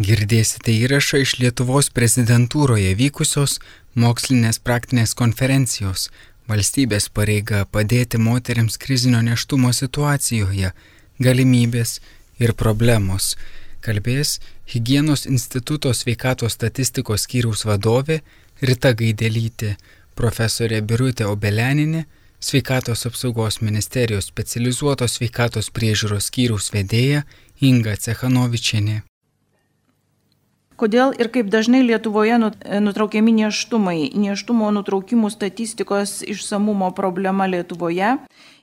Girdėsite įrašą iš Lietuvos prezidentūroje vykusios mokslinės praktinės konferencijos Valstybės pareiga padėti moteriams krizinio neštumo situacijoje, galimybės ir problemos. Kalbės Hygienos instituto sveikatos statistikos skyriaus vadovė Rita Gaidelytė, profesorė Birutė Obeleninė, sveikatos apsaugos ministerijos specializuotos sveikatos priežiūros skyriaus vedėja Inga Cechanovičianė kodėl ir kaip dažnai Lietuvoje nutraukiami neštumai, neštumo nutraukimų statistikos išsamumo problema Lietuvoje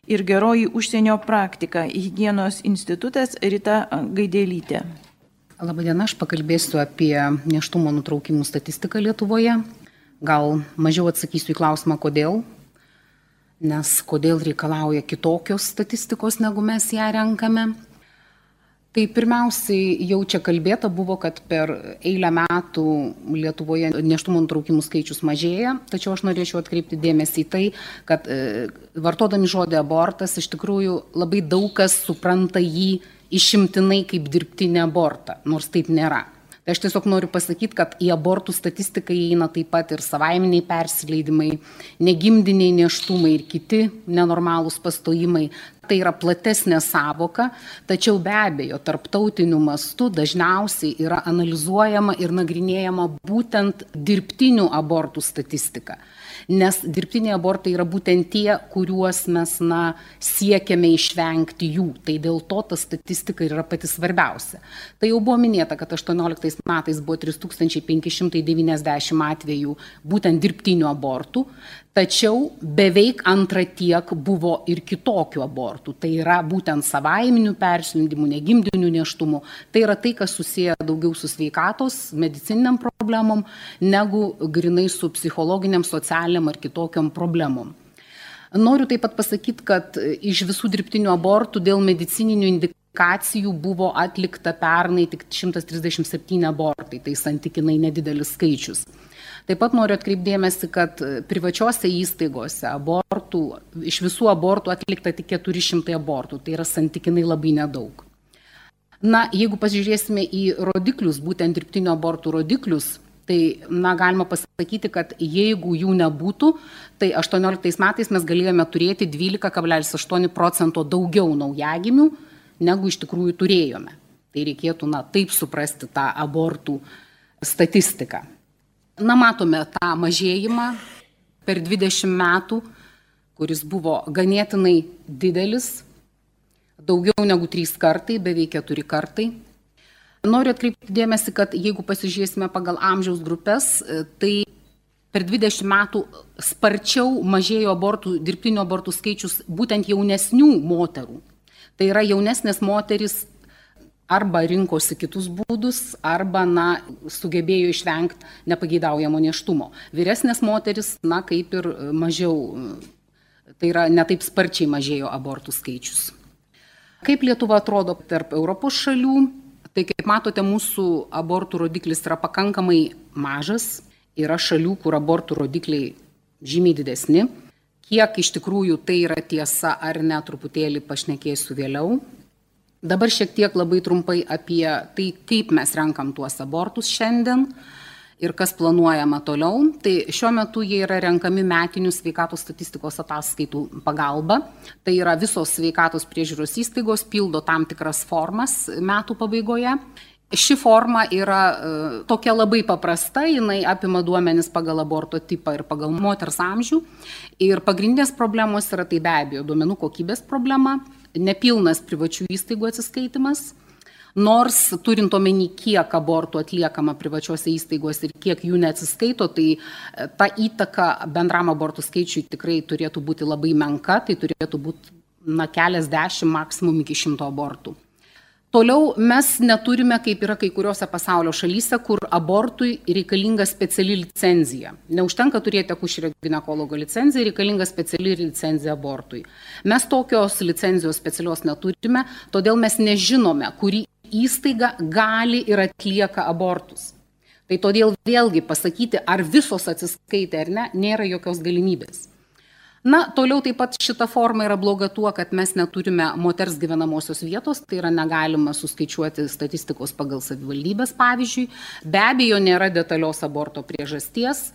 ir geroji užsienio praktika, hygienos institutas Rita Gaidelytė. Labadiena, aš pakalbėsiu apie neštumo nutraukimų statistiką Lietuvoje. Gal mažiau atsakysiu į klausimą, kodėl. Nes kodėl reikalauja kitokios statistikos, negu mes ją renkame tai pirmiausiai jau čia kalbėta buvo kad per eilę metų lietuvoje nėštumo nutraukimų skaičius mažėja tačiau aš norėčiau atkreipti dėmesį į tai kad e, vartodami žodį abortas iš tikrųjų labai daug kas supranta jį išimtinai kaip dirbtinį abortą nors taip nėra tai aš tiesiog noriu pasakyt kad į abortų statistiką įeina taip pat ir savaiminiai persileidimai negimdiniai nėštumai ir kiti nenormalūs pastojimai. Tai yra platesnė savoka tačiau be abejo tarptautiniu mastu dažniausiai yra analizuojama ir nagrinėjama būtent dirbtinių abortų statistika nes dirbtiniai abortai yra būtent tie kuriuos mes na siekiame išvengti jų. Tai dėl to ta statistika yra pati svarbiausia. Tai jau buvo minėta kad aštuonioliktais metais buvo trys tūkstančiai penki šimtai devyniasdešim atvejų būtent dirbtinių abortų tačiau beveik antra tiek buvo ir kitokių abortų. Tai yra būtent savaiminių persijungimų negimdinių nėštumų. Tai yra tai kas susiję daugiau su sveikatos medicininėm problemom negu grynai su psichologinėm socialinėm ar kitokiom problemom. Noriu taip pat pasakyt kad iš visų dirbtinių abortų dėl medicininių indikacijų buvo atlikta pernai tik šimtas trisdešim septyni abortai. Tai santykinai nedidelis skaičius taip pat noriu atkreipt dėmesį kad privačiose įstaigose abortų iš visų abortų atlikta tik keturi šimtai abortų. Tai yra santykinai labai nedaug. Na jeigu pasižiūrėsime į rodiklius būtent dirbtinių abortų rodiklius tai na galima pasakyti kad jeigu jų nebūtų tai aštuonioliktais metais mes galėjome turėti dvylika kablelis aštuoni procento daugiau naujagimių negu iš tikrųjų turėjome. Tai reikėtų na taip suprasti tą abortų statistiką na matome tą mažėjimą per dvidešim metų kuris buvo ganėtinai didelis. Daugiau negu trys kartai beveik keturi kartai. Noriu atkreipti dėmesį kad jeigu pasižiūrėsime pagal amžiaus grupes tai per dvidešim metų sparčiau mažėjo abortų dirbtinių abortų skaičius būtent jaunesnių moterų. Tai yra jaunesnės moterys arba rinkosi kitus būdus arba na sugebėjo išvengt nepageidaujamo nėštumo. Vyresnės moterys na kaip ir mažiau tai yra ne taip sparčiai mažėjo abortų skaičius. Kaip lietuva atrodo tarp europos šalių? Tai kaip matote mūsų abortų rodiklis yra pakankamai mažas. Yra šalių kur abortų rodikliai žymiai didesni. Kiek iš tikrųjų tai yra tiesa ar ne truputėlį pašnekėsiu vėliau dabar šiek tiek labai trumpai apie tai kaip mes renkam tuos abortus šiandien ir kas planuojama toliau. Tai šiuo metu jie yra renkami metinių sveikatos statistikos ataskaitų pagalba. Tai yra visos sveikatos priežiūros įstaigos pildo tam tikras formas metų pabaigoje. Ši forma yra tokia labai paprasta jinai apima duomenis pagal aborto tipą ir pagal moters amžių. Ir pagrindinės problemos yra tai be abejo duomenų kokybės problema nepilnas privačių įstaigų atsiskaitymas nors turint omeny kiek abortų atliekama privačiose įstaigose ir kiek jų neatsiskaito tai ta įtaka bendram abortų skaičiui tikrai turėtų būti labai menka tai turėtų būt na keliasdešim maksimum iki šimto abortų toliau mes neturime kaip yra kai kuriose pasaulio šalyse kur abortui reikalinga speciali licenzija. Neužtenka turėti akušerio ginekologo licenciją reikalinga speciali licenzija abortui. Mes tokios licenzijos specialios neturime todėl mes nežinome kuri įstaiga gali ir atlieka abortus. Tai todėl vėlgi pasakyti ar visos atsiskaitė ar ne nėra jokios galimybės Na, toliau taip pat šita forma yra bloga tuo, kad mes neturime moters gyvenamosios vietos, tai yra negalima suskaičiuoti statistikos pagal savivaldybės, pavyzdžiui. Be abejo, nėra detalios aborto priežasties,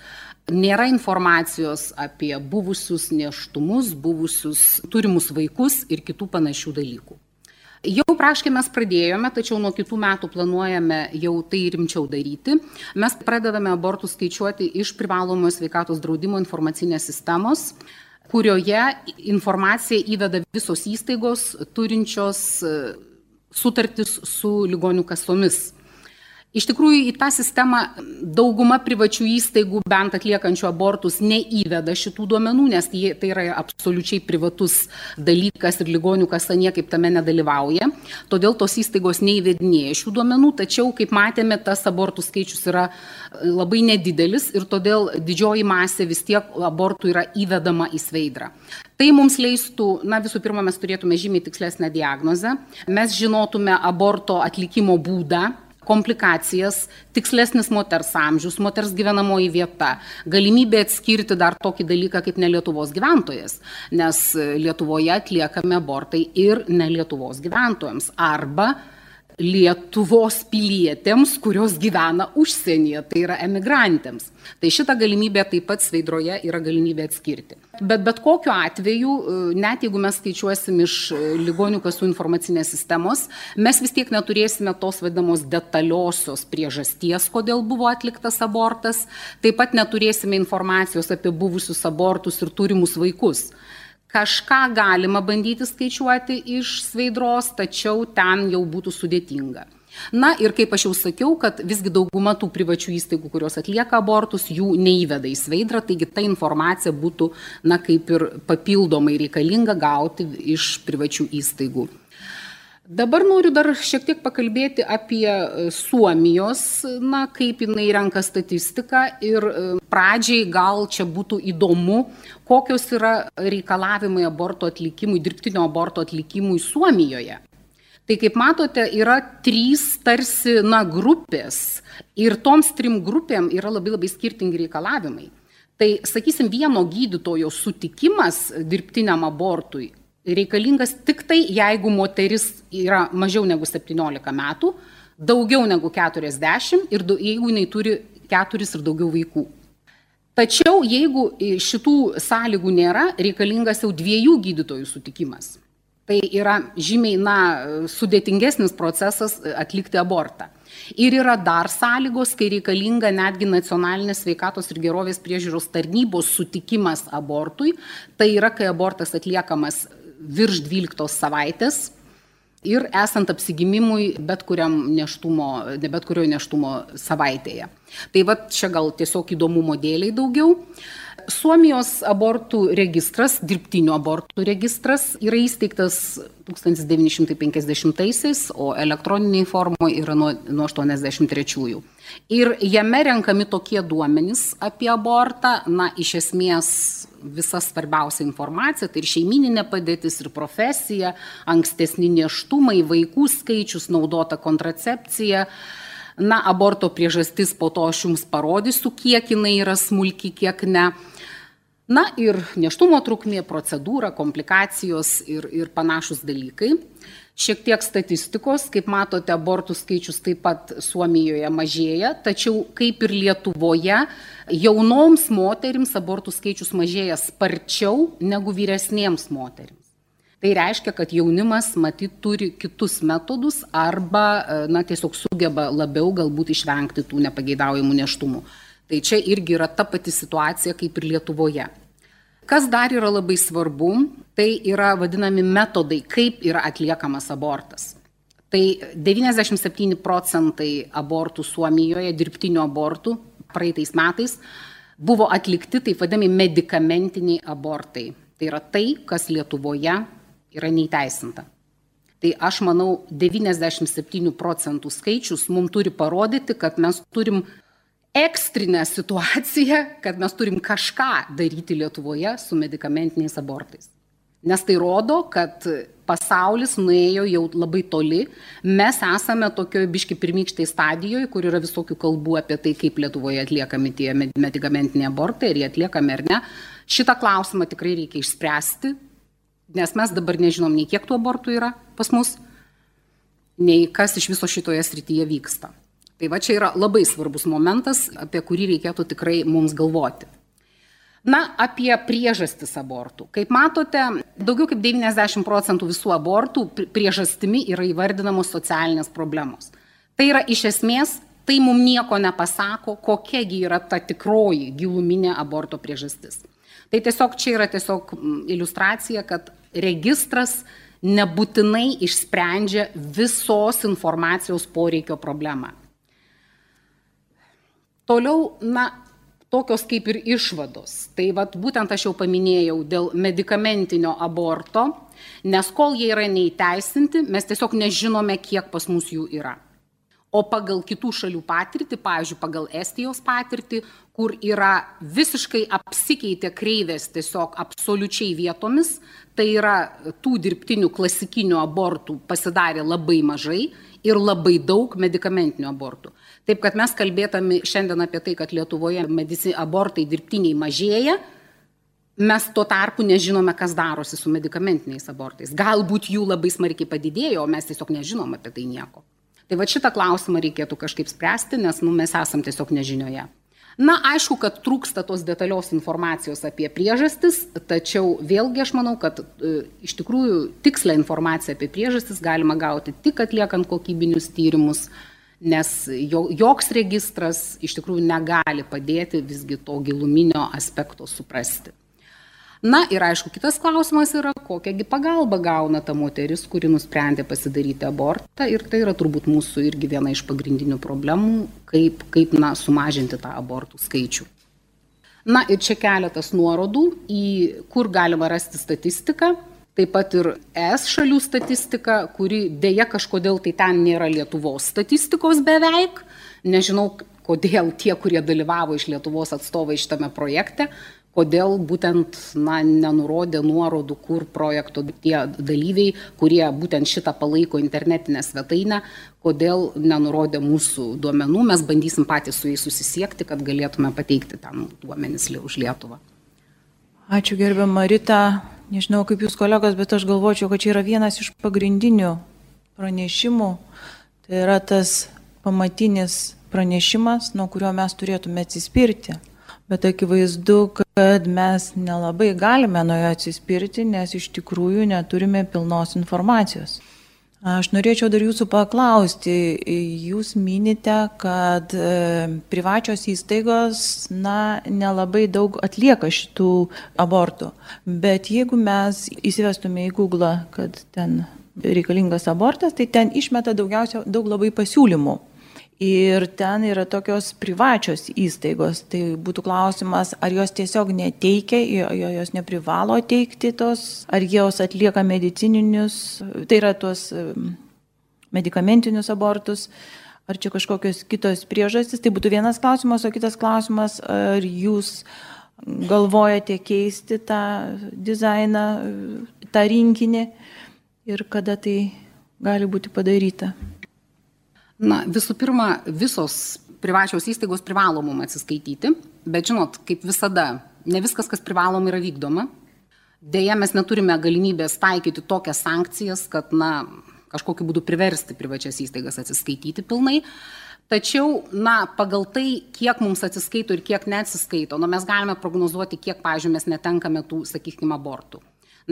nėra informacijos apie buvusius neštumus, buvusius turimus vaikus ir kitų panašių dalykų. Jau praškai mes pradėjome, tačiau nuo kitų metų planuojame jau tai rimčiau daryti. Mes pradedame abortus skaičiuoti iš privalomojo sveikatos draudimo informacinės sistemos kurioje informaciją įveda visos įstaigos turinčios e, sutartis su ligonių kasomis. Iš tikrųjų, į tą sistemą dauguma privačių įstaigų, bent atliekančių abortus, neįveda šitų duomenų, nes jie, tai yra absoliučiai privatus dalykas ir ligonių kasa niekaip tame nedalyvauja. Todėl tos įstaigos neįvedinėja šių duomenų, tačiau, kaip matėme, tas abortų skaičius yra e, labai nedidelis ir todėl didžioji masė vis tiek abortų yra įvedama į sveidrą. Tai mums leistų, na visų pirma, mes turėtume žymiai tikslesnę diagnozę, mes žinotume aborto atlikimo būdą, komplikacijas, tikslesnis moters amžius, moters gyvenamoji vieta, galimybė atskirti dar tokį dalyką kaip ne Lietuvos gyventojas, nes Lietuvoje atliekami abortai ir ne Lietuvos gyventojams arba Lietuvos pilietėms, kurios gyvena užsienyje, tai yra emigrantėms. Tai šitą galimybę taip pat sveidroje yra galimybė atskirti. Bet bet kokiu atveju, e, net jeigu mes skaičiuosim iš e, ligonių kasų informacinės sistemos, mes vis tiek neturėsime tos vadinamos detaliosios priežasties, kodėl buvo atliktas abortas, taip pat neturėsime informacijos apie buvusius abortus ir turimus vaikus. Kažką galima bandyti skaičiuoti iš sveidros, tačiau ten jau būtų sudėtinga. Na ir kaip aš jau sakiau, kad visgi dauguma tų privačių įstaigų, kurios atlieka abortus, jų neįveda į sveidrą, taigi ta informacija būtų, na, kaip ir papildomai reikalinga gauti iš privačių įstaigų. Dabar noriu dar šiek tiek pakalbėti apie e, Suomijos, na, kaip jinai renka statistiką ir e, pradžiai gal čia būtų įdomu, kokios yra reikalavimai aborto atlikimui, dirbtinio aborto atlikimui Suomijoje. Tai kaip matote, yra trys tarsi, na, grupės ir toms trim grupėm yra labai labai skirtingi reikalavimai. Tai, sakysim, vieno gydytojo sutikimas dirbtiniam abortui reikalingas tik tai, jeigu moteris yra mažiau negu 17 metų, daugiau negu 40 ir jeigu jinai turi keturis ir daugiau vaikų. Tačiau jeigu šitų sąlygų nėra, reikalingas jau dviejų gydytojų sutikimas. Tai yra žymiai na, sudėtingesnis procesas atlikti abortą. Ir yra dar sąlygos, kai reikalinga netgi nacionalinės sveikatos ir gerovės priežiūros tarnybos sutikimas abortui. Tai yra, kai abortas atliekamas virš 12 savaitės ir esant apsigimimui bet neštumo, ne bet kurioje neštumo savaitėje. Tai va čia gal tiesiog įdomumo dėliai daugiau. Suomijos abortų registras, dirbtinio abortų registras yra įsteigtas 1950-aisiais, o elektroniniai formoje yra nuo, nuo 83-ųjų. Ir jame renkami tokie duomenys apie abortą, na, iš esmės visa svarbiausia informacija, tai ir šeimininė padėtis, ir profesija, ankstesni neštumai, vaikų skaičius, naudota kontracepcija. Na, aborto priežastis po to aš jums parodysiu, kiek jinai yra smulki, kiek ne. Na ir neštumo trukmė, procedūra, komplikacijos ir, ir panašus dalykai. Šiek tiek statistikos, kaip matote, abortų skaičius taip pat Suomijoje mažėja, tačiau kaip ir Lietuvoje, jaunoms moterims abortų skaičius mažėja sparčiau negu vyresniems moterims. Tai reiškia, kad jaunimas matyt turi kitus metodus arba na, tiesiog sugeba labiau galbūt išvengti tų nepageidaujamų neštumų. Tai čia irgi yra ta pati situacija kaip ir Lietuvoje. Kas dar yra labai svarbu, tai yra vadinami metodai, kaip yra atliekamas abortas. Tai 97 procentai abortų Suomijoje, dirbtinių abortų praeitais metais, buvo atlikti taip vadinami medicamentiniai abortai. Tai yra tai, kas Lietuvoje yra neįteisinta. Tai aš manau, 97 procentų skaičius mums turi parodyti, kad mes turim ekstrinę situaciją, kad mes turim kažką daryti Lietuvoje su medicamentiniais abortais. Nes tai rodo, kad pasaulis nuėjo jau labai toli. Mes esame tokioje biški pirmykštai stadijoje, kur yra visokių kalbų apie tai, kaip Lietuvoje atliekami tie medikamentiniai abortai, ar jie atliekami ar ne. Šitą klausimą tikrai reikia išspręsti, nes mes dabar nežinom nei kiek tų abortų yra pas mus, nei kas iš viso šitoje srityje vyksta. Tai va čia yra labai svarbus momentas, apie kurį reikėtų tikrai mums galvoti. Na, apie priežastis abortų. Kaip matote, daugiau kaip 90 procentų visų abortų priežastimi yra įvardinamos socialinės problemos. Tai yra iš esmės, tai mums nieko nepasako, kokiagi yra ta tikroji giluminė aborto priežastis. Tai tiesiog čia yra tiesiog iliustracija, kad registras nebūtinai išsprendžia visos informacijos poreikio problemą. Toliau, na, tokios kaip ir išvados. Tai vat, būtent aš jau paminėjau dėl medicamentinio aborto, nes kol jie yra neįteisinti, mes tiesiog nežinome, kiek pas mus jų yra. O pagal kitų šalių patirtį, pavyzdžiui, pagal Estijos patirtį, kur yra visiškai apsikeitė kreivės tiesiog absoliučiai vietomis, tai yra tų dirbtinių klasikinių abortų pasidarė labai mažai ir labai daug medikamentinių abortų. Taip kad mes kalbėtami šiandien apie tai, kad Lietuvoje medici, abortai dirbtiniai mažėja, mes tuo tarpu nežinome, kas darosi su medikamentiniais abortais. Galbūt jų labai smarkiai padidėjo, o mes tiesiog nežinom apie tai nieko. Tai va šitą klausimą reikėtų kažkaip spręsti, nes nu, mes esam tiesiog nežinioje. Na, aišku, kad trūksta tos detalios informacijos apie priežastis, tačiau vėlgi aš manau, kad e, iš tikrųjų tikslę informaciją apie priežastis galima gauti tik atliekant kokybinius tyrimus, nes jo, joks registras iš tikrųjų negali padėti visgi to giluminio aspekto suprasti. Na ir aišku, kitas klausimas yra, kokiagi pagalba gauna ta moteris, kuri nusprendė pasidaryti abortą. Ir tai yra turbūt mūsų irgi viena iš pagrindinių problemų, kaip, kaip na, sumažinti tą abortų skaičių. Na ir čia keletas nuorodų, į kur galima rasti statistiką. Taip pat ir ES šalių statistika, kuri dėja kažkodėl tai ten nėra Lietuvos statistikos beveik. Nežinau, kodėl tie, kurie dalyvavo iš Lietuvos atstovai šitame projekte, kodėl būtent na, nenurodė nuorodų, kur projekto tie dalyviai, kurie būtent šitą palaiko internetinę svetainę, kodėl nenurodė mūsų duomenų, mes bandysim patys su jais susisiekti, kad galėtume pateikti ten duomenys už Lietuvą. Ačiū gerbiamą Rita. Nežinau kaip jūs kolegos, bet aš galvočiau, kad čia yra vienas iš pagrindinių pranešimų. Tai yra tas pamatinis pranešimas, nuo kurio mes turėtume atsispirti bet akivaizdu, kad mes nelabai galime nuo jo atsispirti, nes iš tikrųjų neturime pilnos informacijos. Aš norėčiau dar jūsų paklausti, jūs minite, kad e, privačios įstaigos, na, nelabai daug atlieka šitų abortų, bet jeigu mes įsivestume į Google, kad ten reikalingas abortas, tai ten išmeta daugiausia daug labai pasiūlymų. Ir ten yra tokios privačios įstaigos. Tai būtų klausimas, ar jos tiesiog neteikia, jos neprivalo teikti tos, ar jos atlieka medicininius, tai yra tuos medicamentinius abortus, ar čia kažkokios kitos priežastys. Tai būtų vienas klausimas, o kitas klausimas, ar jūs galvojate keisti tą dizainą, tą rinkinį ir kada tai gali būti padaryta. Na, visų pirma, visos privačios įstaigos privalo mum atsiskaityti, bet žinot, kaip visada, ne viskas, kas privalom, yra vykdoma. Deja, mes neturime galimybės taikyti tokias sankcijas, kad, na, kažkokiu būdu priversti privačias įstaigas atsiskaityti pilnai. Tačiau, na, pagal tai, kiek mums atsiskaito ir kiek neatsiskaito, nu, mes galime prognozuoti, kiek, pažiūrėjau, mes netenkame tų, sakykime, abortų.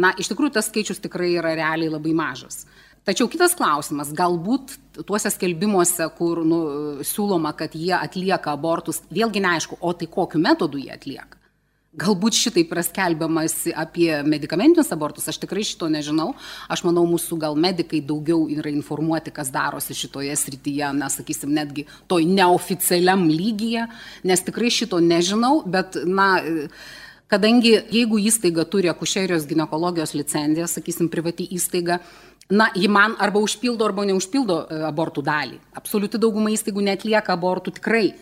Na, iš tikrųjų, tas skaičius tikrai yra realiai labai mažas. Tačiau kitas klausimas, galbūt tuose skelbimuose, kur nu, siūloma, kad jie atlieka abortus, vėlgi neaišku, o tai kokiu metodu jie atlieka. Galbūt šitaip yra skelbiamas apie medicamentinius abortus, aš tikrai šito nežinau. Aš manau, mūsų gal medikai daugiau yra informuoti, kas darosi šitoje srityje, na, sakysim, netgi toj neoficialiam lygyje, nes tikrai šito nežinau, bet, na, kadangi jeigu įstaiga turi akušerijos gynekologijos licenciją, sakysim, privati įstaiga, na, ji man arba užpildo, arba neužpildo e, abortų dalį. Absoliuti dauguma įstaigų netlieka abortų tikrai.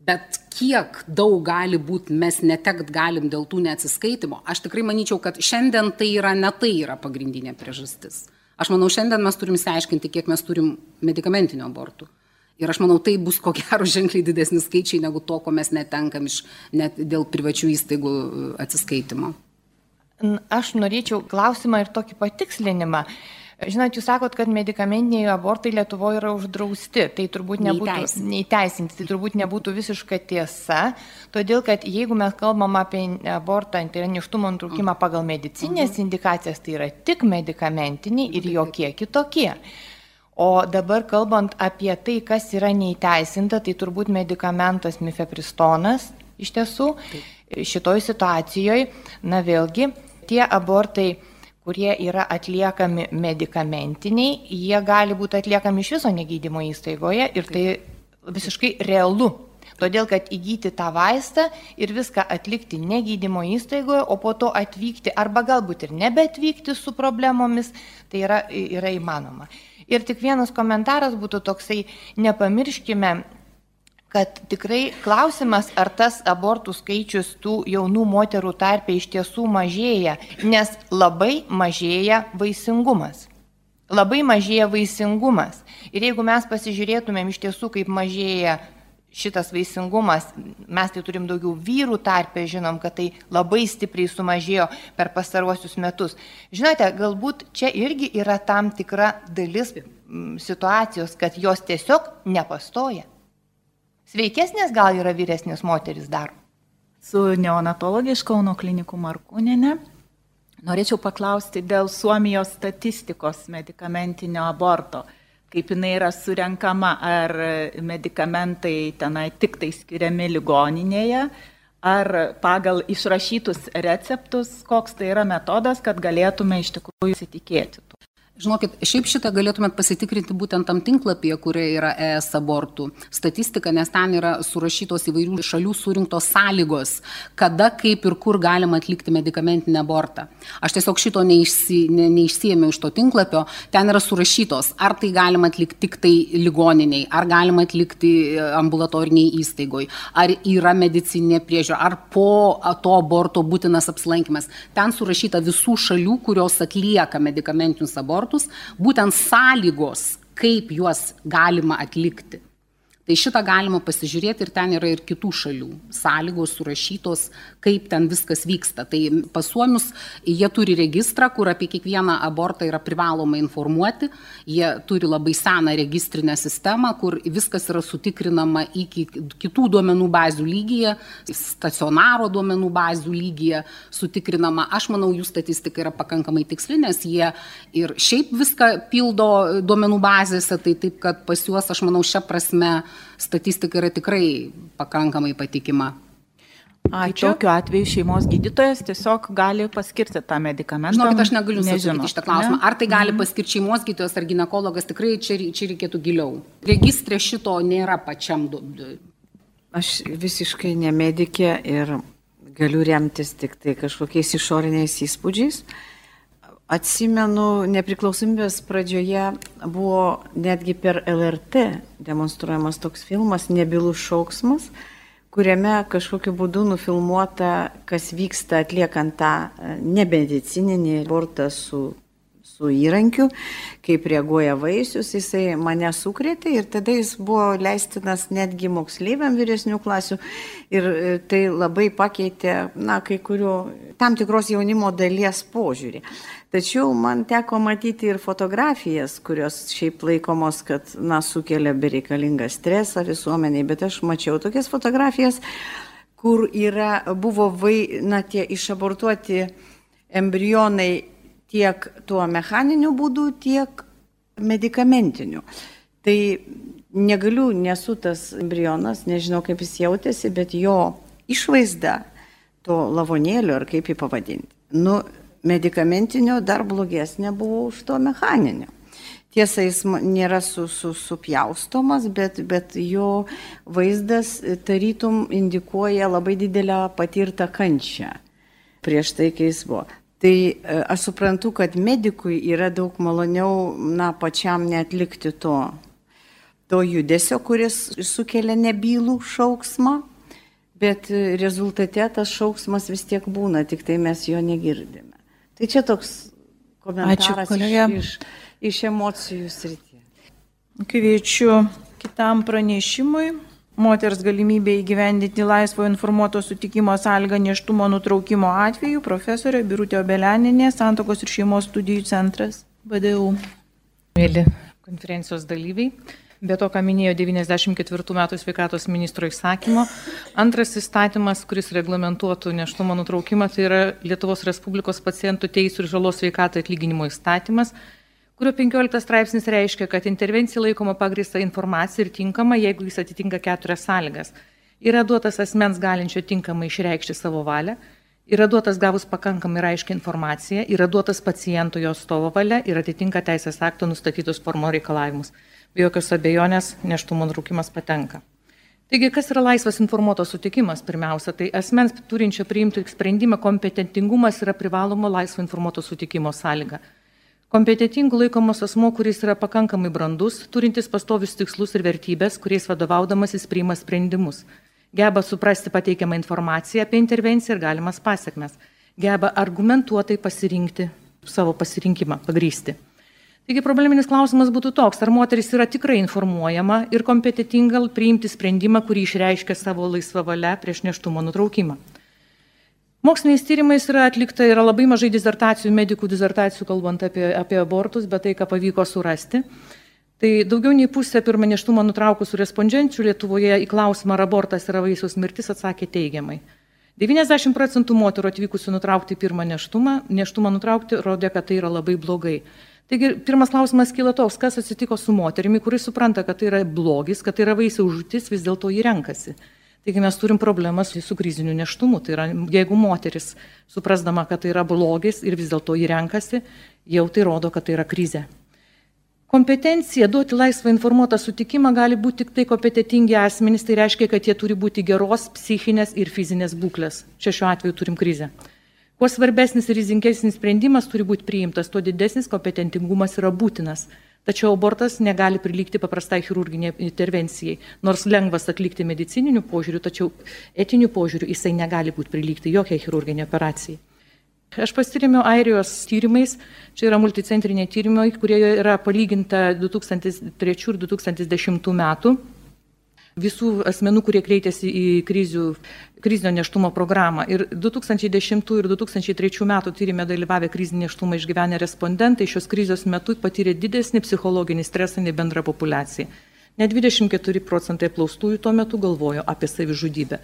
Bet kiek daug gali būti, mes netekt galim dėl tų neatsiskaitimo, aš tikrai manyčiau, kad šiandien tai yra ne tai yra pagrindinė priežastis. Aš manau, šiandien mes turim įsiaiškinti, kiek mes turim medicamentinio abortų. Ir aš manau, tai bus ko gero ženkliai didesni skaičiai negu to, ko mes netenkam iš net dėl privačių įstaigų atsiskaitimo. Aš norėčiau klausimą ir tokį patikslinimą. Žinot, jūs sakot, kad medikamentiniai abortai Lietuvoje yra uždrausti, tai turbūt nebūtų neįteisinti, tai turbūt nebūtų visiška tiesa, todėl kad jeigu mes kalbam apie abortą, tai yra neštumo nutraukimą pagal medicinės mhm. indikacijas, tai yra tik medikamentiniai ir jokie kitokie. O dabar kalbant apie tai, kas yra neįteisinta, tai turbūt medikamentas mifepristonas iš tiesų. Šitoj situacijoje, na vėlgi, tie abortai kurie yra atliekami medikamentiniai, jie gali būti atliekami iš viso negydymo įstaigoje ir tai visiškai realu. Todėl, kad įgyti tą vaistą ir viską atlikti negydymo įstaigoje, o po to atvykti arba galbūt ir nebeatvykti su problemomis, tai yra, yra įmanoma. Ir tik vienas komentaras būtų toksai, nepamirškime kad tikrai klausimas, ar tas abortų skaičius tų jaunų moterų tarpe iš tiesų mažėja, nes labai mažėja vaisingumas. Labai mažėja vaisingumas. Ir jeigu mes pasižiūrėtumėm iš tiesų, kaip mažėja šitas vaisingumas, mes tai turim daugiau vyrų tarpę, žinom, kad tai labai stipriai sumažėjo per pastaruosius metus. Žinote, galbūt čia irgi yra tam tikra dalis situacijos, kad jos tiesiog nepastoja. Sveikesnės gal yra vyresnės moteris dar? Su neonatologė iš Kauno klinikų Markūnėne. Norėčiau paklausti dėl Suomijos statistikos medicamentinio aborto. Kaip jinai yra surenkama, ar medikamentai tenai tik tai skiriami ligoninėje, ar pagal išrašytus receptus, koks tai yra metodas, kad galėtume iš tikrųjų įsitikėti. Žinokit, šiaip šitą galėtumėt pasitikrinti būtent tam tinklapyje, kurie yra ES abortų statistika, nes ten yra surašytos įvairių šalių surinktos sąlygos, kada, kaip ir kur galima atlikti medicamentinį abortą. Aš tiesiog šito neišsi, ne, neišsiemiau iš to tinklapio, ten yra surašytos, ar tai galima atlikti tik tai ligoniniai, ar galima atlikti e, ambulatoriniai įstaigoj, ar yra medicinė priežiūra, ar po to aborto būtinas apsilankimas. Ten surašyta visų šalių, kurios atlieka medicamentinius abortus abortus, būtent sąlygos, kaip juos galima atlikti. Tai šitą galima pasižiūrėti ir ten yra ir kitų šalių sąlygos surašytos, kaip ten viskas vyksta. Tai pas suomius jie turi registrą, kur apie kiekvieną abortą yra privaloma informuoti. Jie turi labai seną registrinę sistemą, kur viskas yra sutikrinama iki kitų duomenų bazių lygyje, stacionaro duomenų bazių lygyje sutikrinama. Aš manau, jų statistika yra pakankamai tiksli, nes jie ir šiaip viską pildo duomenų bazėse, tai taip, kad pas juos, aš manau, šią prasme statistika yra tikrai pakankamai patikima. Ačiū. Tai tokiu atveju šeimos gydytojas tiesiog gali paskirti tą medikamentą. Žinokit, aš negaliu atsakyti šitą klausimą. Ne? Ar tai gali mhm. paskirti šeimos gydytojas ar gynekologas, tikrai čia, čia reikėtų giliau. Registrė šito nėra pačiam. Aš visiškai nemedikė ir galiu remtis tik tai kažkokiais išoriniais įspūdžiais. Uh, Atsimenu, nepriklausomybės pradžioje buvo netgi per LRT demonstruojamas toks filmas Nebilų šauksmas, kuriame kažkokiu būdu nufilmuota, kas vyksta atliekant tą e, nebedicininį abortą su, su įrankiu, kaip reaguoja vaisius, jisai mane sukrėtė ir tada jis buvo leistinas netgi moksleiviam vyresnių klasių ir e, tai labai pakeitė, na, kai kurių tam tikros jaunimo dalies požiūrį. Tačiau man teko matyti ir fotografijas, kurios šiaip laikomos, kad, na, sukelia bereikalingą stresą visuomeniai, bet aš mačiau tokias fotografijas, kur yra, buvo, vai, na, tie išabortuoti embrionai tiek tuo mechaniniu būdu, tiek medikamentiniu. Tai negaliu, nesu tas embrionas, nežinau kaip jis jautėsi, bet jo išvaizda to lavonėlio, ar kaip jį pavadinti, nu, medicamentinio dar blogesnė buvo už to mechaninio. Tiesa, jis nėra su, su, supjaustomas, bet, bet jo vaizdas tarytum indikuoja labai didelę patirtą kančią prieš tai, kai jis buvo. Tai e, aš suprantu, kad medikui yra daug maloniau, na, pačiam netlikti to to judesio, kuris sukelia nebylų šauksmą, bet rezultate tas šauksmas vis tiek būna, tik tai mes jo negirdime. Tai čia toks komentaras Ačiū, kolegė. iš, iš, iš emocijų srityje. Kviečiu kitam pranešimui. Moters galimybė įgyvendinti laisvo informuoto sutikimo sąlygą neštumo nutraukimo atveju profesorė Birutė Obeleninė, Santokos ir šeimos studijų centras, BDU. Mėly konferencijos dalyviai, be to, ką minėjo 94 metų sveikatos ministro įsakymo, antras įstatymas, kuris reglamentuotų neštumo nutraukimą, tai yra Lietuvos Respublikos pacientų teisų ir žalos sveikatai atlyginimo įstatymas, kurio 15 straipsnis reiškia, kad intervencija laikoma pagrįsta informacija ir tinkama, jeigu jis atitinka keturias sąlygas. Yra duotas asmens galinčio tinkamai išreikšti savo valią, yra duotas gavus pakankamai aiškiai informaciją, yra duotas paciento jo stovo valia ir atitinka teisės akto nustatytus formo reikalavimus. Be jokios abejonės neštumo nutraukimas patenka. Taigi, kas yra laisvas informuotos sutikimas? Pirmiausia, tai asmens turinčio priimti sprendimą kompetentingumas yra privaloma laisvo informuoto sutikimo sąlyga. Kompetitingų laikomas asmo, kuris yra pakankamai brandus, turintis pastovius tikslus ir vertybės, kuriais vadovaudamasis priima sprendimus. Geba suprasti pateikiamą informaciją apie intervenciją ir galimas pasiekmes. Geba argumentuotai pasirinkti savo pasirinkimą, pagrysti. Taigi probleminis klausimas būtų toks, ar moteris yra tikrai informuojama ir kompetitinga priimti sprendimą, kurį išreiškia savo laisvą valią prieš neštumo nutraukimą. Moksliniais tyrimais yra atlikta, yra labai mažai dizertacijų, medikų dizertacijų, kalbant apie, apie abortus, bet tai, ką pavyko surasti. Tai daugiau nei pusė pirmą neštumą nutraukusių respondenčių Lietuvoje į klausimą, ar abortas yra vaisiaus mirtis, atsakė teigiamai. 90 procentų moterų atvykusių nutraukti pirmą neštumą, neštumą nutraukti rodė, kad tai yra labai blogai. Taigi pirmas klausimas kyla toks, kas atsitiko su moterimi, kuris supranta, kad tai yra blogis, kad tai yra vaisiaus žūtis, vis dėlto jį renkasi. Taigi mes turim problemą su, su kriziniu neštumu. Tai yra, jeigu moteris, suprasdama, kad tai yra blogis ir vis dėlto jį renkasi, jau tai rodo, kad tai yra krizė. Kompetencija duoti laisvą informuotą sutikimą gali būti tik tai kompetitingi asmenys, tai reiškia, kad jie turi būti geros psichinės ir fizinės būklės. Čia šiuo atveju turim krizę. Kuo svarbesnis ir rizinkesnis sprendimas turi būti priimtas, tuo didesnis kompetentingumas yra būtinas. Tačiau abortas negali prilygti paprastai chirurginiai intervencijai. Nors lengvas atlikti medicininiu požiūriu, tačiau etiniu požiūriu jisai negali būti prilygti jokiai chirurginiai operacijai. Aš pasiremiu Airijos tyrimais, čia yra multicentriniai tyrimai, kurie yra palyginta 2003 ir 2010 metų visų asmenų, kurie kreitėsi į krizių, krizinio neštumo programą. Ir 2010 ir 2003 metų tyrimė dalyvavę krizinį neštumą išgyvenę respondentai šios krizės metu patyrė didesnį psichologinį stresą nei bendra populiacija. Net 24 procentai apklaustųjų tuo metu galvojo apie savižudybę.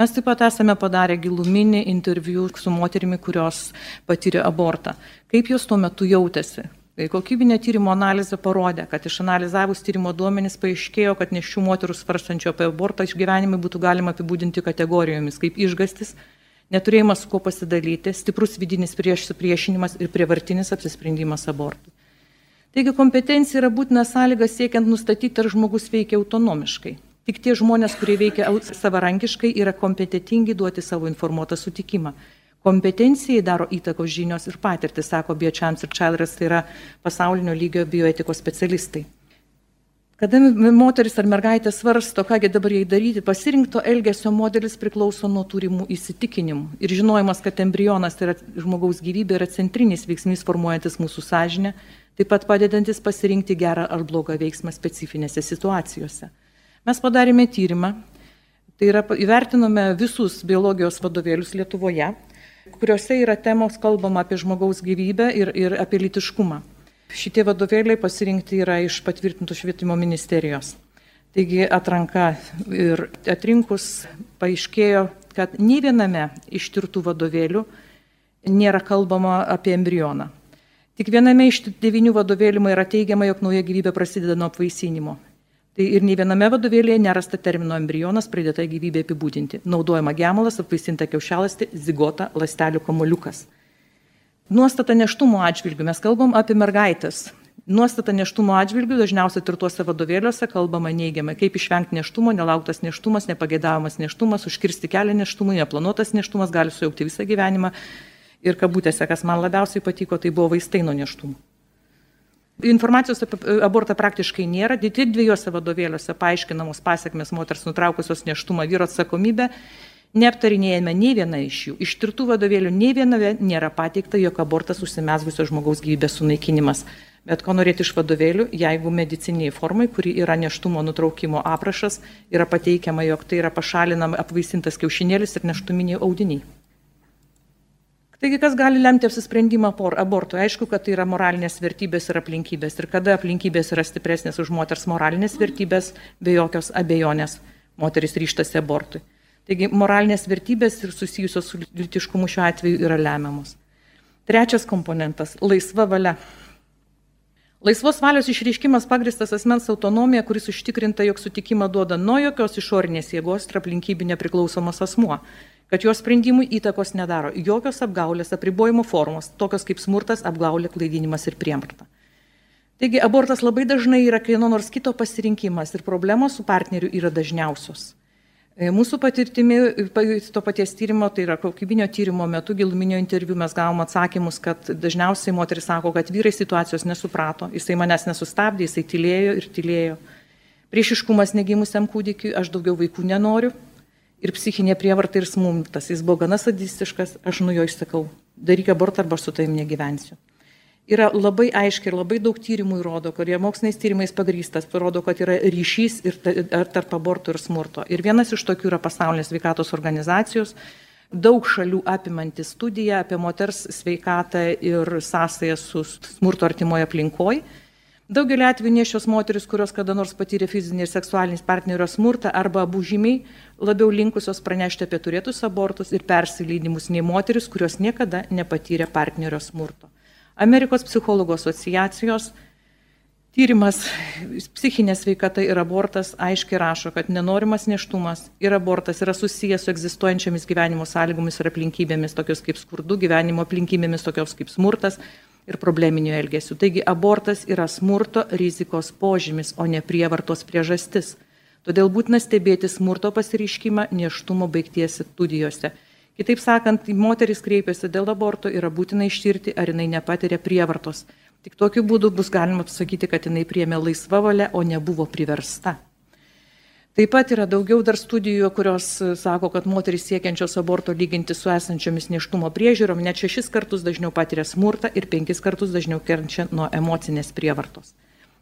Mes taip pat esame padarę giluminį interviu su moterimi, kurios patyrė abortą. Kaip jos tuo metu jautėsi, Kokybinė tyrimo analizė parodė, kad išanalizavus tyrimo duomenys paaiškėjo, kad nešių moterų svarstančio apie abortą išgyvenimai būtų galima apibūdinti kategorijomis kaip išgastis, neturėjimas su kuo pasidalyti, stiprus vidinis priešinimas ir prievartinis apsisprendimas abortui. Taigi kompetencija yra būtina sąlyga siekiant nustatyti, ar žmogus veikia autonomiškai. Tik tie žmonės, kurie veikia savarankiškai, yra kompetitingi duoti savo informuotą sutikimą. Kompetencijai daro įtakos žinios ir patirtis, sako Biochams ir Childress, tai yra pasaulinio lygio bioetikos specialistai. Kada moteris ar mergaitė svarsto, kągi dabar jai daryti, pasirinkto elgesio modelis priklauso nuo turimų įsitikinimų. Ir žinojimas, kad embrionas tai yra žmogaus gyvybė, yra centrinis veiksmys formuojantis mūsų sąžinę, taip pat padedantis pasirinkti gerą ar blogą veiksmą specifinėse situacijose. Mes padarėme tyrimą, tai yra įvertinome visus biologijos vadovėlius Lietuvoje kuriuose yra temos kalbama apie žmogaus gyvybę ir, ir apie litiškumą. Šitie vadovėliai pasirinkti yra iš patvirtintų švietimo ministerijos. Taigi atranka ir atrinkus paaiškėjo, kad nei viename iš tirtų vadovėlių nėra kalbama apie embrioną. Tik viename iš devynių vadovėlių yra teigiama, jog nauja gyvybė prasideda nuo apvaisinimo. Tai ir nei viename vadovėlėje nerasta termino embrionas pridėta gyvybė apibūdinti. Naudojama gemalas, apvaisinta kiaušialasti, zigota, lastelių kamoliukas. Nuostata neštumo atžvilgių. Mes kalbam apie mergaitės. Nuostata neštumo atžvilgių dažniausiai tirtuose vadovėliuose kalbama neigiamai, kaip išvengti neštumo, nelauktas neštumas, nepageidavimas neštumas, užkirsti kelią neštumui, neplanuotas neštumas gali sujaukti visą gyvenimą. Ir kabutėse, kas man labiausiai patiko, tai buvo vaistai nuo neštumo. Informacijos apie abortą praktiškai nėra, tik dviejose vadovėliuose paaiškinamos pasiekmes moters nutraukusios neštumą vyro atsakomybę. Neaptarinėjame nei vieną iš jų. Iš tirtų vadovėlių nei viename nėra pateikta, jog abortas užsimesgusio žmogaus gyvybės sunaikinimas. Bet ko norėti iš vadovėlių, jeigu mediciniai formai, kuri yra neštumo nutraukimo aprašas, yra pateikiama, jog tai yra pašalinama apvaisintas kiaušinėlis ir neštuminiai audiniai. Taigi, kas gali lemti apsisprendimą por abortui? Aišku, kad tai yra moralinės vertybės ir aplinkybės. Ir kada aplinkybės yra stipresnės už moters moralinės vertybės, be jokios abejonės moteris ryštasi abortui. Taigi, moralinės vertybės ir susijusios su litiškumu šiuo atveju yra lemiamos. Trečias komponentas - laisva valia. Laisvos valios išreiškimas pagristas asmens autonomija, kuris užtikrinta, jog sutikimą duoda nuo jokios išorinės jėgos ir aplinkybių nepriklausomas asmuo kad jo sprendimui įtakos nedaro jokios apgaulės, apribojimo formos, tokios kaip smurtas, apgaulė, klaidinimas ir priemarta. Taigi abortas labai dažnai yra kieno nors kito pasirinkimas ir problemos su partneriu yra dažniausios. E, mūsų patirtimi, to paties tyrimo, tai yra kokybinio tyrimo metu, giluminio interviu mes gavom atsakymus, kad dažniausiai moteris sako, kad vyrai situacijos nesuprato, jisai manęs nesustabdė, jisai tylėjo ir tylėjo. Priešiškumas negimusiam kūdikiui, aš daugiau vaikų nenoriu, ir psichinė prievarta ir smurtas. Jis buvo gana sadistiškas, aš nu jo išsakau, daryk abortą arba su tavim negyvensiu. Yra labai aiškiai ir labai daug tyrimų įrodo, kurie moksliniais tyrimais pagrystas, parodo, kad yra ryšys ir tarp abortų ir smurto. Ir vienas iš tokių yra pasaulinės sveikatos organizacijos, daug šalių apimanti studija apie moters sveikatą ir sąsąją su smurto artimoje aplinkoje Daugelį atvejų nešios moteris, kurios kada nors patyrė fizinį ir seksualinį partnerio smurtą arba abu žymiai labiau linkusios pranešti apie turėtus abortus ir persileidimus nei moteris, kurios niekada nepatyrė partnerio smurto. Amerikos psichologų asociacijos tyrimas psichinė sveikata ir abortas aiškiai rašo, kad nenorimas neštumas ir abortas yra susijęs su egzistuojančiamis gyvenimo sąlygomis ir aplinkybėmis, tokios kaip skurdu, gyvenimo aplinkybėmis, tokios kaip smurtas, ir probleminiu elgesiu. Taigi abortas yra smurto rizikos požymis, o ne prievartos priežastis. Todėl būtina stebėti smurto pasireiškimą neštumo baigties studijose. Kitaip sakant, moteris kreipiasi dėl aborto, yra būtina ištirti, ar jinai nepatiria prievartos. Tik tokiu būdu bus galima pasakyti, kad jinai priemė laisvą valią, o nebuvo priversta. Taip pat yra daugiau dar studijų, kurios e, sako, kad moteris siekiančios aborto lyginti su esančiomis neštumo priežiūrom net šešis kartus dažniau patiria smurtą ir penkis kartus dažniau kenčia nuo emocinės prievartos.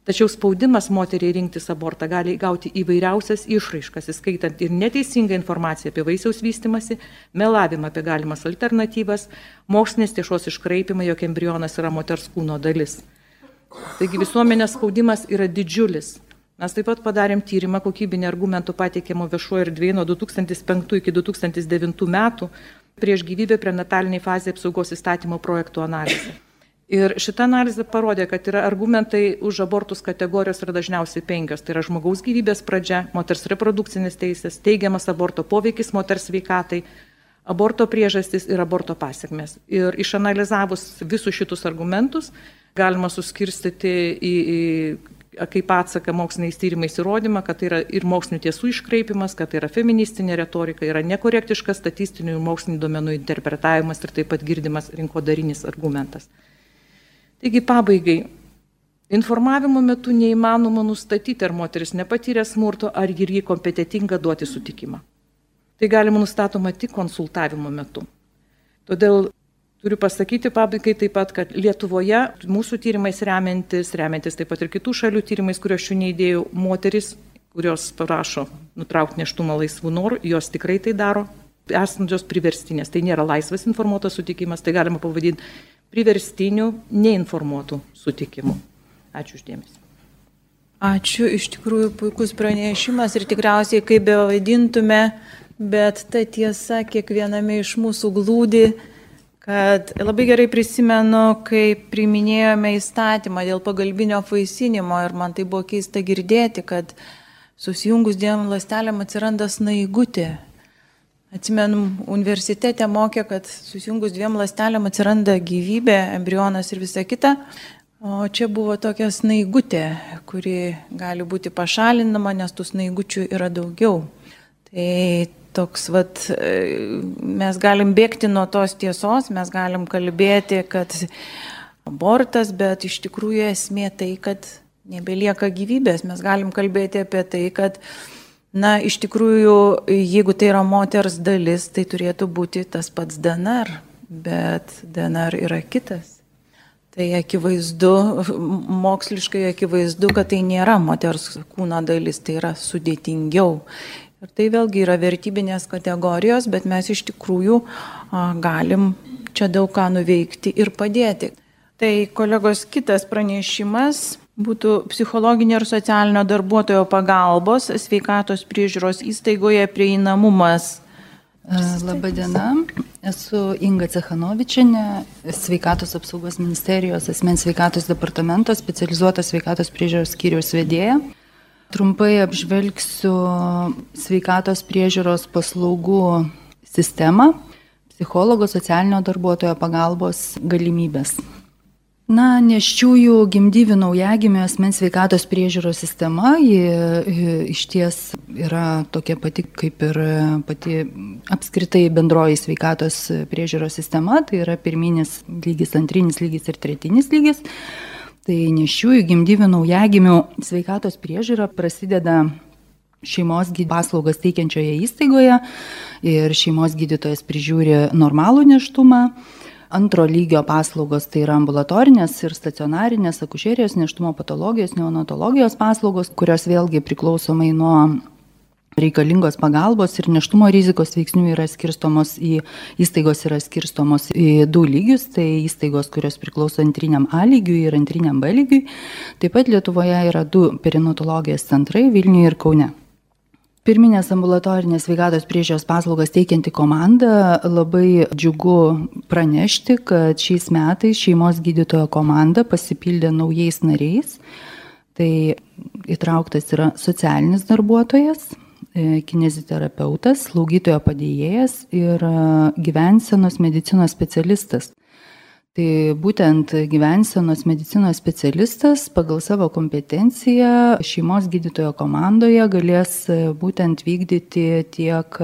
Tačiau spaudimas moteriai rinktis abortą gali gauti įvairiausias išraiškas, įskaitant ir neteisingą informaciją apie vaisiaus vystimasi, melavimą apie galimas alternatyvas, mokslinės tiešos iškraipimą, jog embrionas yra moters kūno dalis. Taigi visuomenės spaudimas yra didžiulis Mes taip pat padarėm tyrimą kokybinį argumentų pateikiamo viešuoju erdvėje nuo 2005 iki 2009 metų prieš gyvybę prenataliniai fazė apsaugos įstatymo projektų analizę. Ir šita analizė parodė, kad yra argumentai už abortus kategorijos yra dažniausiai penkios. Tai yra žmogaus gyvybės pradžia, moters reprodukcinės teisės, teigiamas aborto poveikis moters sveikatai, aborto priežastis ir aborto pasiekmes. Ir išanalizavus visus šitus argumentus, galima suskirstyti į, į kaip atsaką moksliniais tyrimais įrodymą, kad tai yra ir mokslinių tiesų iškraipimas, kad tai yra feministinė retorika, yra nekorektiškas statistinių ir mokslinių duomenų interpretavimas ir taip pat girdimas rinkodarinis argumentas. Taigi pabaigai. Informavimo metu neįmanoma nustatyti, ar moteris nepatyrė smurto, ar jį kompetitinga duoti sutikimą. Tai galima nustatoma tik konsultavimo metu. Todėl Turiu pasakyti pabaigai taip pat, kad Lietuvoje mūsų tyrimais remiantis, remiantis taip pat ir kitų šalių tyrimais, kuriuos šių neįdėjau, moteris, kurios prašo nutraukti neštumą laisvų norų, jos tikrai tai daro, esančios priverstinės. Tai nėra laisvas informuotas sutikimas, tai galima pavadinti priverstiniu, neinformuotų sutikimu. Ačiū uždėmesi. Ačiū, iš tikrųjų puikus pranešimas ir tikriausiai, kaip be vadintume, bet ta tiesa kiekviename iš mūsų glūdi kad labai gerai prisimenu, kai priminėjome įstatymą dėl pagalbinio vaisinimo ir man tai buvo keista girdėti, kad susijungus dviem lastelėm atsiranda snaigutė. Atsimenu, universitete mokė, kad susijungus dviem lastelėm atsiranda gyvybė, embrionas ir visa kita. O čia buvo tokia snaigutė, kuri gali būti pašalinama, nes tų snaigučių yra daugiau. Tai toks, vat, mes galim bėgti nuo tos tiesos, mes galim kalbėti, kad abortas, bet iš tikrųjų esmė tai, kad nebelieka gyvybės. Mes galim kalbėti apie tai, kad, na, iš tikrųjų, jeigu tai yra moters dalis, tai turėtų būti tas pats DNR, bet DNR yra kitas. Tai akivaizdu, moksliškai akivaizdu, kad tai nėra moters kūno dalis, tai yra sudėtingiau. Ir tai vėlgi yra vertybinės kategorijos, bet mes iš tikrųjų galim čia daug ką nuveikti ir padėti. Tai kolegos kitas pranešimas būtų psichologinio ir socialinio darbuotojo pagalbos sveikatos priežiūros įstaigoje prieinamumas. Labadiena, esu Inga Cechanovičinė, sveikatos apsaugos ministerijos asmens sveikatos departamento specializuotos sveikatos priežiūros skyriaus vedėja. Trumpai apžvelgsiu sveikatos priežiūros paslaugų sistemą, psichologo socialinio darbuotojo pagalbos galimybės. Na, neščiųjų gimdyvių naujagimio asmens sveikatos priežiūros sistema, ji iš ties yra tokia pati kaip ir pati apskritai bendroji sveikatos priežiūros sistema, tai yra pirminis lygis, antrinis lygis ir tretinis lygis. Tai neščiųjų gimdyvių naujagimių sveikatos priežiūra prasideda šeimos paslaugas teikiančioje įstaigoje ir šeimos gydytojas prižiūri normalų neštumą Antro lygio paslaugos tai yra ambulatorinės ir stacionarinės akušerijos, neštumo patologijos, neonatologijos paslaugos, kurios vėlgi priklausomai nuo reikalingos pagalbos ir neštumo rizikos veiksnių yra skirstomos į įstaigos yra skirstomos į du lygius, tai įstaigos, kurios priklauso antriniam A lygiui ir antriniam B lygiui. Taip pat Lietuvoje yra du perinatologijos centrai Vilniuje ir Kaune pirminės ambulatorinės sveikatos priežiūros paslaugas teikianti komanda labai džiugu pranešti, kad šiais metais šeimos gydytojo komanda pasipildė naujais nariais. Tai įtrauktas yra socialinis darbuotojas, kineziterapeutas, slaugytojo padėjėjas ir e, gyvensenos medicinos specialistas. Tai būtent gyvensenos medicinos specialistas pagal savo kompetenciją šeimos gydytojo komandoje galės būtent vykdyti tiek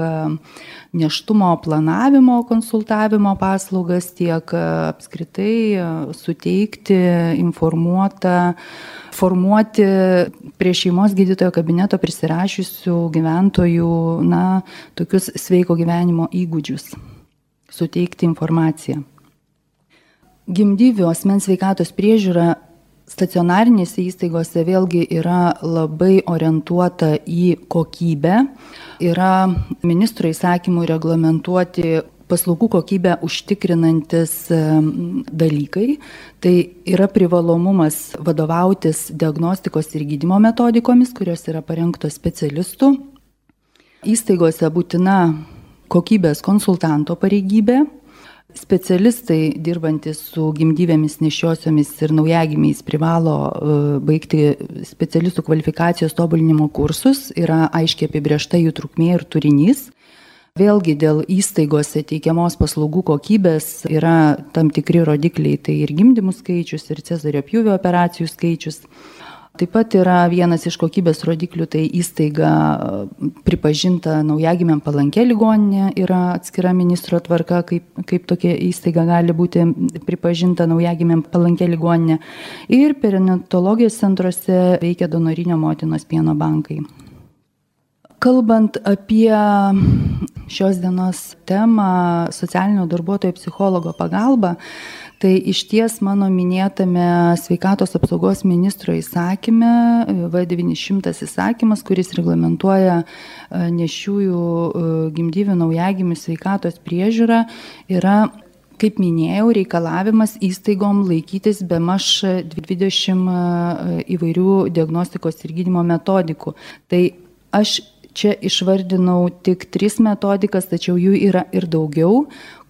neštumo planavimo konsultavimo paslaugas, tiek apskritai suteikti informuotą formuoti prie šeimos gydytojo kabineto prisirašysių gyventojų, na, tokius sveiko gyvenimo įgūdžius, suteikti informaciją gimdyvių asmens sveikatos priežiūra stacionarinėse įstaigose vėlgi yra labai orientuota į kokybę. Yra ministro įsakymų reglamentuoti paslaugų kokybę užtikrinantis dalykai. Tai yra privalomumas vadovautis diagnostikos ir gydimo metodikomis, kurios yra parengtos specialistų. Įstaigose būtina kokybės konsultanto pareigybė specialistai dirbantys su gimdyvėmis nešiosiomis ir naujagimiais privalo e, baigti specialistų kvalifikacijos tobulinimo kursus, yra aiškiai apibriešta jų trukmė ir turinys. Vėlgi dėl įstaigose teikiamos paslaugų kokybės yra tam tikri rodikliai, tai ir gimdymų skaičius, ir cezario pjūvio operacijų skaičius. Taip pat yra vienas iš kokybės rodiklių, tai įstaiga pripažinta naujagimiam palankė ligoninė, yra atskira ministro tvarka, kaip, kaip tokia įstaiga gali būti pripažinta naujagimiam palankė ligoninė. Ir perinatologijos centruose veikia donorinio motinos pieno bankai. Kalbant apie šios dienos temą socialinio darbuotojo psichologo pagalbą, Tai iš ties mano minėtame sveikatos apsaugos ministro įsakyme, V900 įsakymas, kuris reglamentuoja e, nešiųjų e, gimdyvių naujagimių sveikatos priežiūrą, yra kaip minėjau, reikalavimas įstaigom laikytis be maž 20 įvairių diagnostikos ir gydimo metodikų. Tai aš čia išvardinau tik tris metodikas, tačiau jų yra ir daugiau,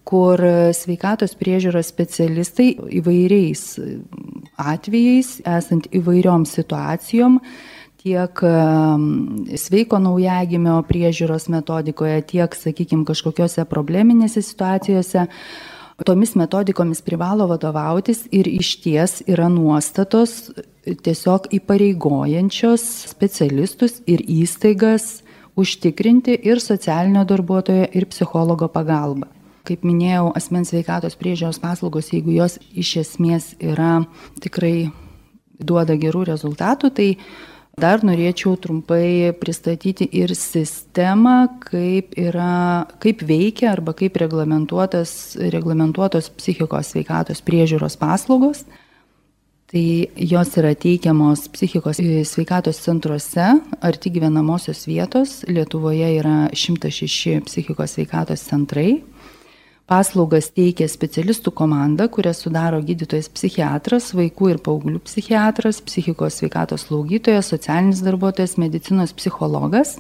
kur sveikatos priežiūros specialistai įvairiais atvejais, esant įvairiom situacijom, tiek sveiko naujagimio priežiūros metodikoje, tiek, sakykime, kažkokiose probleminėse situacijose, tomis metodikomis privalo vadovautis ir iš ties yra nuostatos tiesiog įpareigojančios specialistus ir įstaigas užtikrinti ir socialinio darbuotojo, ir psichologo pagalbą. Kaip minėjau, asmens sveikatos priežiūros paslaugos, jeigu jos iš esmės yra tikrai duoda gerų rezultatų, tai dar norėčiau trumpai pristatyti ir sistemą, kaip, yra, kaip veikia arba kaip reglamentuotos, psichikos sveikatos priežiūros paslaugos. Tai jos yra teikiamos psichikos sveikatos centruose, arti gyvenamosios vietos. Lietuvoje yra 106 psichikos sveikatos centrai. Paslaugas teikia specialistų komanda, kurią sudaro gydytojas psichiatras, vaikų ir paauglių psichiatras, psichikos sveikatos slaugytojas, socialinis darbuotojas, medicinos psichologas.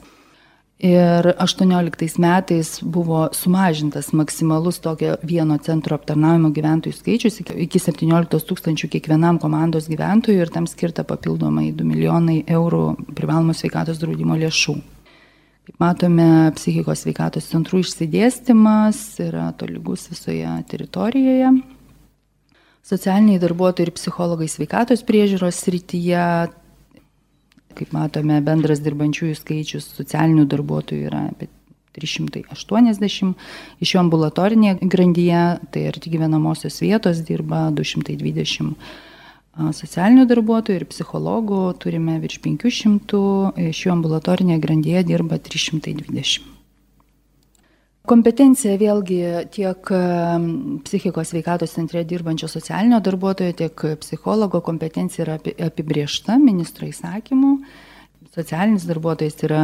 Ir 18 metais buvo sumažintas maksimalus tokio vieno centro aptarnaujimo gyventojų skaičius iki 17 tūkstančių kiekvienam komandos gyventojui ir tam skirta papildomai 2 milijonai eurų privalomos sveikatos draudimo lėšų. Kaip matome, psichikos sveikatos centrų išsidėstymas yra tolygus visoje teritorijoje. Socialiniai darbuotojai ir psichologai sveikatos priežiūros srityje, kaip matome, bendras dirbančiųjų skaičius socialinių darbuotojų yra apie 380, iš jų ambulatorinėje grandyje, tai arti gyvenamosios vietos dirba 220 socialinių darbuotojų ir psichologų turime virš 500, iš jų ambulatorinėje grandyje dirba 320. Kompetencija vėlgi tiek psichikos veikatos centre dirbančio socialinio darbuotojo, tiek psichologo kompetencija yra apibriešta ministro įsakymu. Socialinis darbuotojas yra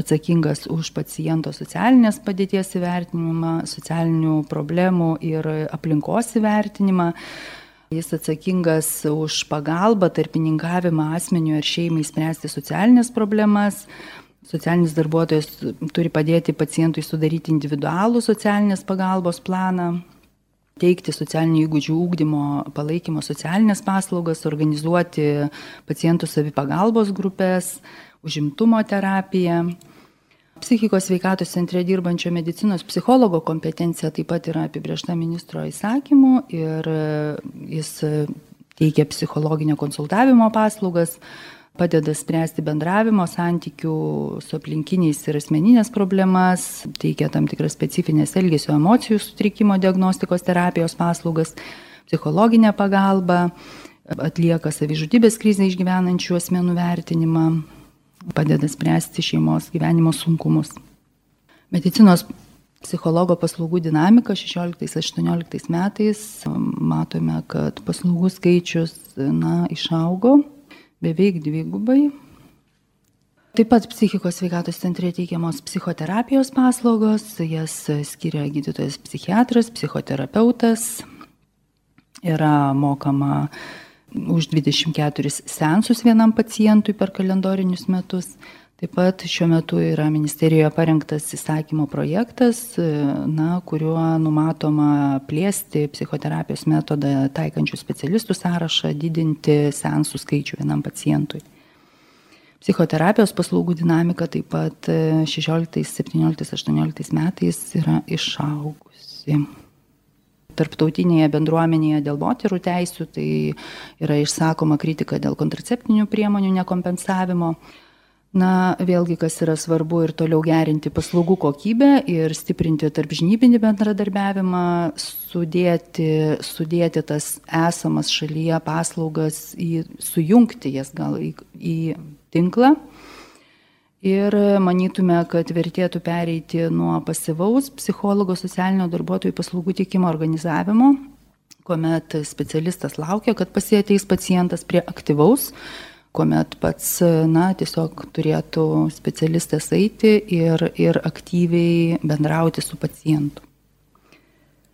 atsakingas už paciento socialinės padėties įvertinimą, socialinių problemų ir aplinkos įvertinimą Jis atsakingas už pagalbą, tarpininkavimą asmeniu ar šeimai spręsti socialinės problemas. Socialinis darbuotojas turi padėti pacientui sudaryti individualų socialinės pagalbos planą, teikti socialinių įgūdžių ūkdymo palaikymo socialinės paslaugas, organizuoti pacientų savipagalbos grupės, užimtumo terapiją. Psichikos sveikatos centre dirbančio medicinos psichologo kompetencija taip pat yra apibriešta ministro įsakymu ir e, jis e, teikia psichologinio konsultavimo paslaugas, padeda spręsti bendravimo santykių su aplinkiniais ir asmeninės problemas, teikia tam tikras specifinės elgesio emocijų sutrikimo diagnostikos terapijos paslaugas, psichologinę pagalbą, atlieka savižudybės krizę išgyvenančių asmenų vertinimą, padeda spręsti šeimos gyvenimo sunkumus. Medicinos psichologo paslaugų dinamika 16-18 metais matome, kad paslaugų skaičius na, išaugo beveik dvigubai. Taip pat psichikos sveikatos centre teikiamos psichoterapijos paslaugos, jas skiria gydytojas psichiatras, psichoterapeutas, yra mokama už 24 sensus vienam pacientui per kalendorinius metus. Taip pat šiuo metu yra ministerijoje parengtas įstatymo projektas, na, kuriuo numatoma plėsti psichoterapijos metodą taikančių specialistų sąrašą, didinti sensų skaičių vienam pacientui. Psichoterapijos paslaugų dinamika taip pat 16, 17, 18 metais yra išaugusi tarptautinėje bendruomenėje dėl moterų teisų, tai yra išsakoma kritika dėl kontraceptinių priemonių nekompensavimo. Na, vėlgi, kas yra svarbu ir toliau gerinti paslaugų kokybę ir stiprinti tarp žnybinį bendradarbiavimą, sudėti, sudėti tas esamas šalyje paslaugas, į, sujungti jas gal į, į tinklą ir manytume kad vertėtų pereiti nuo pasyvaus psichologo socialinio darbuotojų paslaugų teikimo organizavimo kuomet specialistas laukia, kad pas jį ateis pacientas prie aktyvaus, kuomet pats, na, tiesiog turėtų specialistas eiti ir, ir aktyviai bendrauti su pacientu.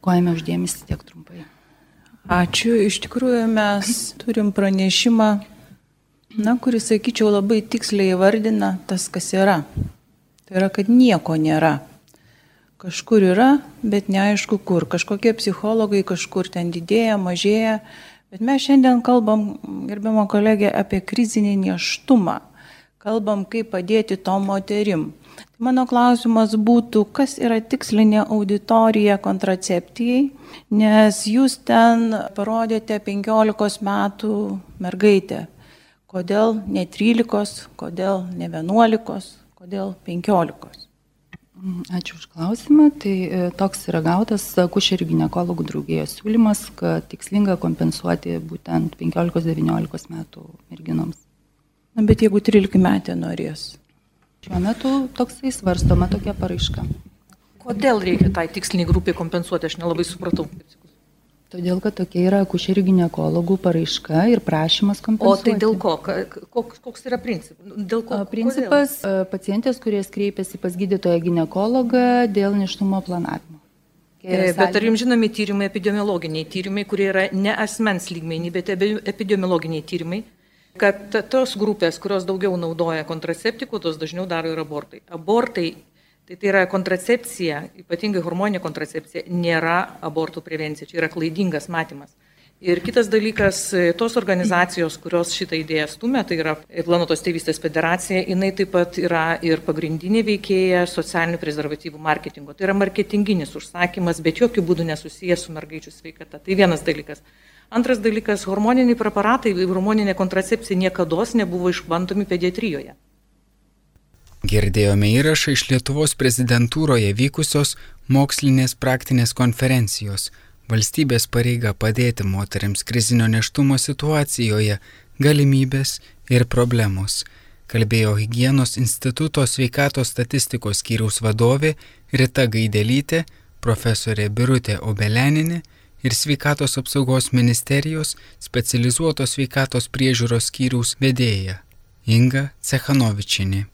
Kojame uždėmesi tiek trumpai. Ačiū. Iš tikrųjų mes turim pranešimą na, kuris, sakyčiau, labai tiksliai įvardina tas, kas yra. Tai yra, kad nieko nėra. Kažkur yra, bet neaišku kur. Kažkokie psichologai kažkur ten didėja, mažėja. Bet mes šiandien kalbam, gerbiamo kolegė, apie krizinį neštumą. Kalbam, kaip padėti tom moterim. Tai mano klausimas būtų, kas yra tikslinė auditorija kontraceptijai, nes jūs ten parodėte 15 metų mergaitę Kodėl ne 13, kodėl ne 11, kodėl 15? Mm, ačiū už klausimą. Tai e, toks yra gautas akušerių gynekologų draugijos siūlymas, kad tikslinga kompensuoti būtent 15-19 metų merginoms. Na, bet jeigu 13 metė norės. Šiuo metu toksai svarstoma tokia paraiška. Kodėl reikia tai tiksliniai grupiai kompensuoti, aš nelabai supratau. Todėl, kad tokia yra akušerių gynekologų paraiška ir prašymas O kompensuoti. tai dėl ko? Koks, koks yra principas? Dėl ko? Principas a, pacientės, kurie kreipiasi pas gydytoją gynekologą dėl neštumo planavimo. E, Bet ar jums žinomi tyrimai, epidemiologiniai tyrimai, kurie yra ne asmens lygmenį, bet epidemiologiniai tyrimai, kad tos grupės, kurios daugiau naudoja kontraceptikų, tos dažniau daro ir abortai. Abortai, tai tai yra kontracepcija, ypatingai hormoninė kontracepcija, nėra abortų prevencija, čia yra klaidingas matymas. Ir kitas dalykas, e, tos organizacijos, kurios šitą idėją stumia, tai yra Planuotos tėvystės federacija, jinai taip pat yra ir pagrindinė veikėja socialinių prezervatyvų marketingo. Tai yra marketinginis užsakymas, bet jokių būdų nesusijęs su mergaičių sveikata. Tai vienas dalykas. Antras dalykas, hormoniniai preparatai, hormoninė kontracepcija niekada nebuvo išbandomi pediatrijoje. Girdėjome įrašą iš Lietuvos prezidentūroje vykusios mokslinės praktinės konferencijos Valstybės pareiga padėti moteriams krizinio neštumo situacijoje, galimybės ir problemos. Kalbėjo Hygienos instituto sveikatos statistikos skyriaus vadovė Rita Gaidelytė, profesorė Birutė Obeleninė ir sveikatos apsaugos ministerijos specializuotos sveikatos priežiūros skyriaus vedėja Inga Cechanovičinė.